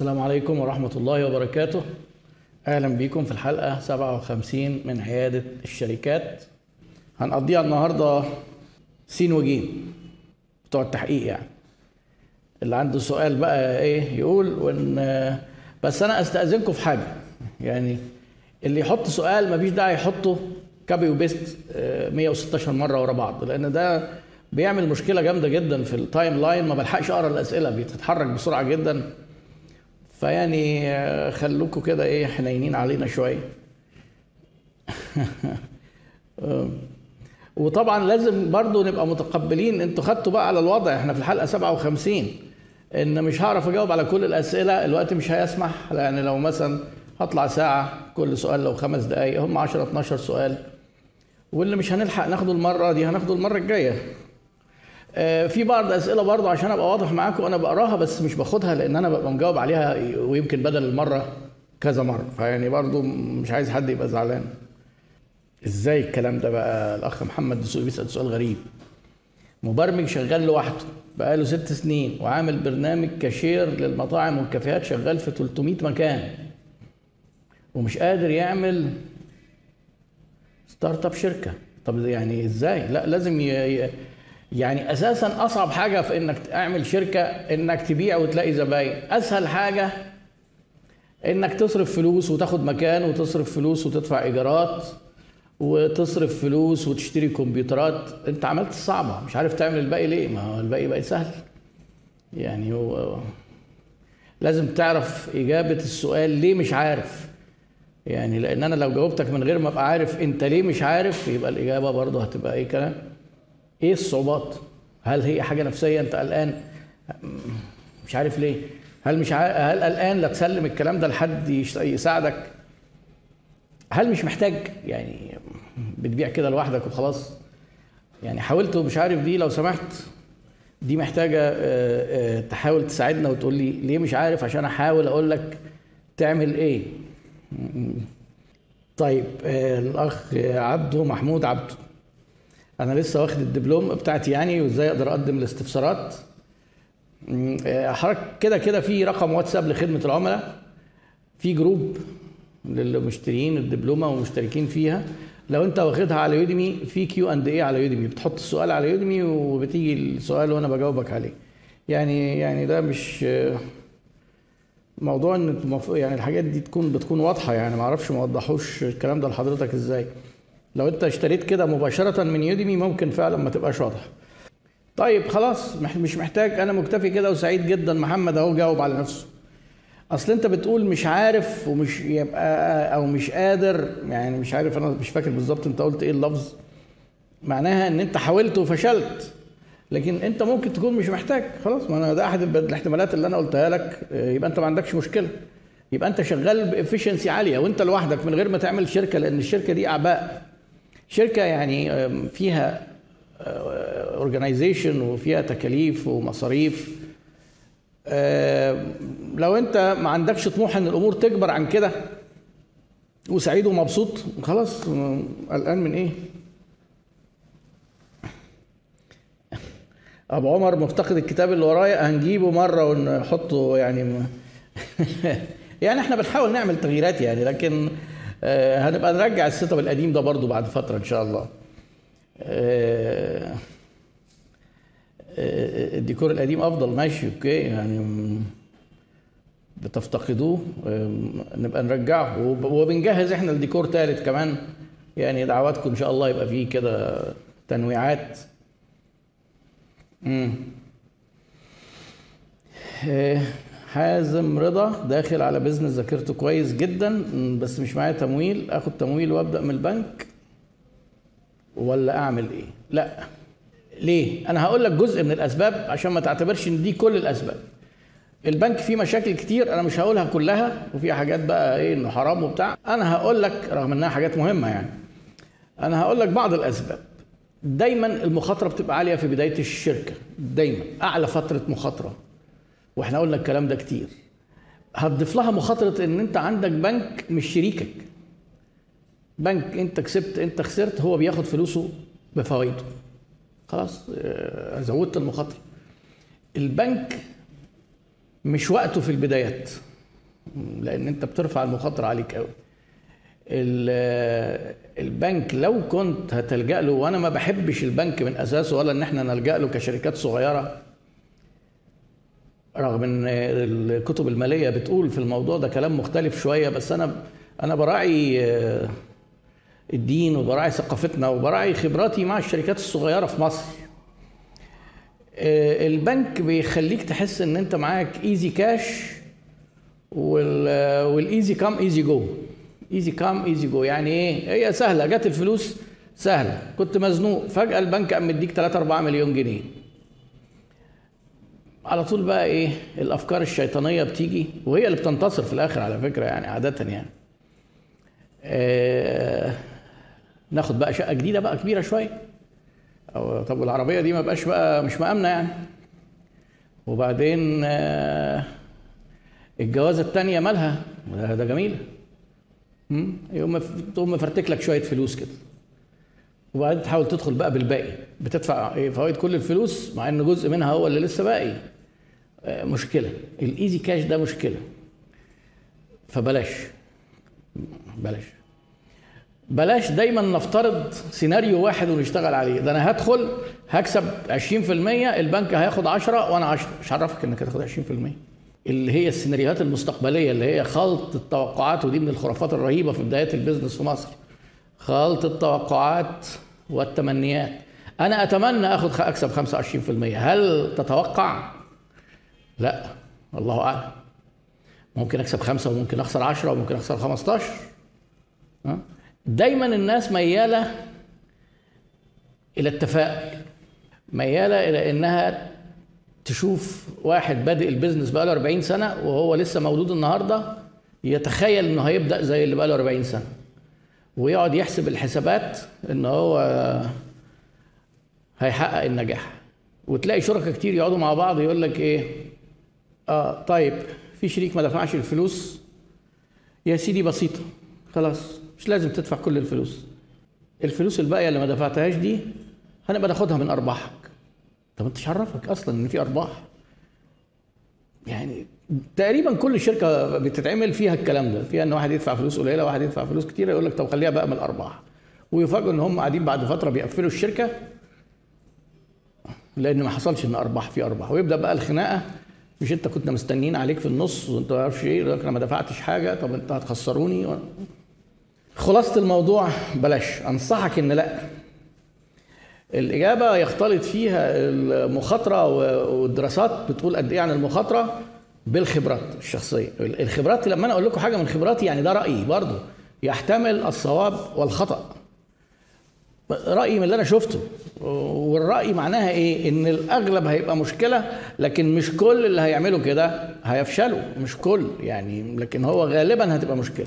السلام عليكم ورحمة الله وبركاته. أهلا بكم في الحلقة 57 من عيادة الشركات. هنقضيها النهاردة سين وجيم بتوع التحقيق يعني. اللي عنده سؤال بقى إيه يقول وإن بس أنا أستأذنكم في حاجة. يعني اللي يحط سؤال مفيش داعي يحطه copy و paste 116 مرة ورا بعض. لأن ده بيعمل مشكلة جامدة جدا في ال timeline ما بلحقش أقرأ الأسئلة بتتحرك بسرعة جدا. فيعني خلوكوا كده إيه حنينين علينا شوية. وطبعا لازم برضو نبقى متقبلين أنتوا خدتوا بقى على الوضع إحنا في الحلقة 57 إن مش هعرف أجاوب على كل الأسئلة الوقت مش هيسمح يعني لو مثلا هطلع ساعة كل سؤال لو خمس دقائق هم 10 12 سؤال واللي مش هنلحق ناخده المرة دي هناخده المرة الجاية. في بعض أسئلة برضو عشان أبقى واضح معاكم أنا بقراها بس مش باخدها لأن أنا ببقى مجاوب عليها ويمكن بدل المرة كذا مرة. فيعني برضو مش عايز حد يبقى زعلان. إزاي الكلام ده بقى؟ الأخ محمد دسوقي بيسأل سؤال غريب. مبرمج شغال لوحده بقاله ست سنين وعامل برنامج كاشير للمطاعم والكافيهات شغال في 300 مكان. ومش قادر يعمل ستارت أب شركة. طب يعني إزاي؟ لا لازم ي... يعني أساسا أصعب حاجة في إنك تعمل شركة إنك تبيع وتلاقي زباين. أسهل حاجة إنك تصرف فلوس وتاخد مكان وتصرف فلوس وتدفع إيجارات وتصرف فلوس وتشتري كمبيوترات. أنت عملت الصعبة. مش عارف تعمل الباقي ليه. ما هو الباقي بقى سهل. يعني هو لازم تعرف إجابة السؤال ليه مش عارف. يعني لأن أنا لو جاوبتك من غير ما أبقى عارف أنت ليه مش عارف يبقى الإجابة برضه هتبقى إيه كلام إيه الصعوبات؟ هل هي حاجة نفسية؟ انت قلقان؟ مش عارف ليه. هل مش عارف هل قلقان لا تسلم الكلام ده لحد يساعدك؟ هل مش محتاج؟ يعني بتبيع كده لوحدك وخلاص. يعني حاولت ومش عارف دي لو سمحت دي محتاجة تحاول تساعدنا وتقول لي ليه مش عارف؟ عشان أحاول أقول لك تعمل إيه. طيب الأخ عبده محمود عبده. أنا لسه واخد الدبلوم بتاعتي يعني وإزاي أقدر أقدم الاستفسارات. حضرتك كده كده في رقم واتساب لخدمة العملاء. في جروب للمشترين الدبلومة ومشتركين فيها. لو أنت واخدها على Udemy في Q and A على Udemy. بتحط السؤال على Udemy وبتيجي السؤال وأنا بجاوبك عليه. يعني يعني ده مش موضوع إن يعني الحاجات دي تكون بتكون واضحة يعني. ما أعرفش ما وضحوش الكلام ده لحضرتك إزاي. لو انت اشتريت كده مباشرة من يوديمي ممكن فعلا ما تبقاش واضح طيب خلاص مش محتاج أنا مكتفي كده وسعيد جدا محمد أهو جاوب على نفسه. أصل أنت بتقول مش عارف ومش يبقى أو مش قادر يعني مش عارف أنا مش فاكر بالظبط أنت قلت إيه اللفظ. معناها إن أنت حاولت وفشلت لكن أنت ممكن تكون مش محتاج. خلاص ما أنا ده أحد الاحتمالات اللي أنا قلتها لك. يبقى أنت ما عندكش مشكلة. يبقى أنت شغال ب efficiency عالية وأنت لوحدك من غير ما تعمل شركة لأن الشركة دي أعباء. شركة يعني فيها organization وفيها تكاليف ومصاريف. لو انت ما عندكش طموح ان الأمور تكبر عن كده وسعيد ومبسوط خلاص قلقان من إيه؟ أبو عمر مفتقد الكتاب اللي ورايا هنجيبه مرة ونحطه يعني يعني إحنا بنحاول نعمل تغييرات يعني لكن هنبقى نرجع ال setup القديم ده برضو بعد فترة إن شاء الله. الديكور القديم أفضل. ماشي okay. يعني بتفتقدوه. نبقى نرجعه. وبنجهز إحنا الديكور ثالث كمان. يعني دعواتكم إن شاء الله يبقى فيه كده تنويعات. امم حازم رضا داخل على business ذاكرته كويس جدا بس مش معايا تمويل. آخد تمويل وأبدأ من البنك. ولا أعمل إيه؟ لا. ليه؟ أنا هقول لك جزء من الأسباب عشان ما تعتبرش إن دي كل الأسباب. البنك فيه مشاكل كتير أنا مش هقولها كلها وفي حاجات بقى إيه إنه حرام وبتاع. أنا هقول لك رغم إنها حاجات مهمة يعني. أنا هقول لك بعض الأسباب. دايما المخاطرة بتبقى عالية في بداية الشركة. دايما. أعلى فترة مخاطرة. وإحنا قلنا الكلام ده كتير. هتضيف لها مخاطرة إن أنت عندك بنك مش شريكك. بنك أنت كسبت أنت خسرت هو بياخد فلوسه بفوائده. خلاص زودت المخاطرة. البنك مش وقته في البدايات لأن أنت بترفع المخاطرة عليك قوي ال- البنك لو كنت هتلجأ له وأنا ما بحبش البنك من أساسه ولا إن إحنا نلجأ له كشركات صغيرة رغم إن الكتب المالية بتقول في الموضوع ده كلام مختلف شوية بس أنا أنا براعي آه، الدين وبراعي ثقافتنا وبراعي خبراتي مع الشركات الصغيرة في مصر. آه، البنك بيخليك تحس إن أنت معاك easy cash وال easy come easy go easy come easy go يعني إيه؟ هي سهلة جت الفلوس سهلة. كنت مزنوق فجأة البنك قام مديك 3 4 مليون جنيه. على طول بقى إيه الأفكار الشيطانية بتيجي وهي اللي بتنتصر في الآخر على فكرة يعني عادة يعني. آه ناخد بقى شقة جديدة بقى كبيرة شوية. أو طب والعربية دي ما بقاش بقى مش مآمنة يعني. وبعدين آه الجوازه الثانية مالها؟ ده, ده جميل. مم؟ يقوم تقوم مفرتك لك شوية فلوس كده. وبعدين تحاول تدخل بقى بالباقي. بتدفع إيه فوائد كل الفلوس مع إن جزء منها هو اللي لسه باقي. آه، مشكلة. الايزي كاش ده مشكلة. فبلاش. بلاش. بلاش دايما نفترض سيناريو واحد ونشتغل عليه. ده أنا هدخل هكسب 20% البنك هياخد 10 وأنا 10 مش عرفك إنك هتاخد 20% اللي هي السيناريوهات المستقبلية اللي هي خلط التوقعات ودي من الخرافات الرهيبة في بدايه ال business في مصر. خلط التوقعات والتمنيات. أنا أتمنى اخد أكسب 25% هل تتوقع؟ لا الله أعلم. ممكن أكسب خمسة وممكن أخسر 10 وممكن أخسر 15 ها؟ دايما الناس ميالة إلى التفاؤل ميالة إلى إنها تشوف واحد بادئ البيزنس بقاله 40 سنة وهو لسه مولود النهارده يتخيل إنه هيبدأ زي اللي بقاله 40 سنة. ويقعد يحسب الحسابات إن هو هيحقق النجاح. وتلاقي شركاء كتير يقعدوا مع بعض يقول لك إيه؟ آه طيب في شريك ما دفعش الفلوس. يا سيدي بسيطة خلاص مش لازم تدفع كل الفلوس. الفلوس الباقية اللي ما دفعتهاش دي هنبقى ناخدها من أرباحك. طب أنت عرفك أصلا إن في أرباح. يعني تقريبا كل شركة بتتعمل فيها الكلام ده. فيها إن واحد يدفع فلوس قليلة واحد يدفع فلوس كتيرة يقول لك طب خليها بقى من الارباح ويفاجئوا إن هم قاعدين بعد فترة بيقفلوا الشركة لأن ما حصلش إن أرباح في أرباح. ويبدأ بقى الخناقة مش أنت كنت مستنيين عليك في النص وأنت ما أعرفش إيه لك أنا ما دفعتش حاجة طب أنت هتخسروني. خلاصة الموضوع بلاش. أنصحك إن لأ. الإجابة يختلط فيها المخاطرة والدراسات بتقول قد إيه عن المخاطرة بالخبرات الشخصية. الخبرات لما أنا أقول لكم حاجة من خبراتي يعني ده رأيي برضه يحتمل الصواب والخطأ. رأيي من اللي أنا شفته. والرأي معناها إيه؟ إن الأغلب هيبقى مشكلة لكن مش كل اللي هيعملوا كده هيفشلوا. مش كل يعني لكن هو غالبا هتبقى مشكلة.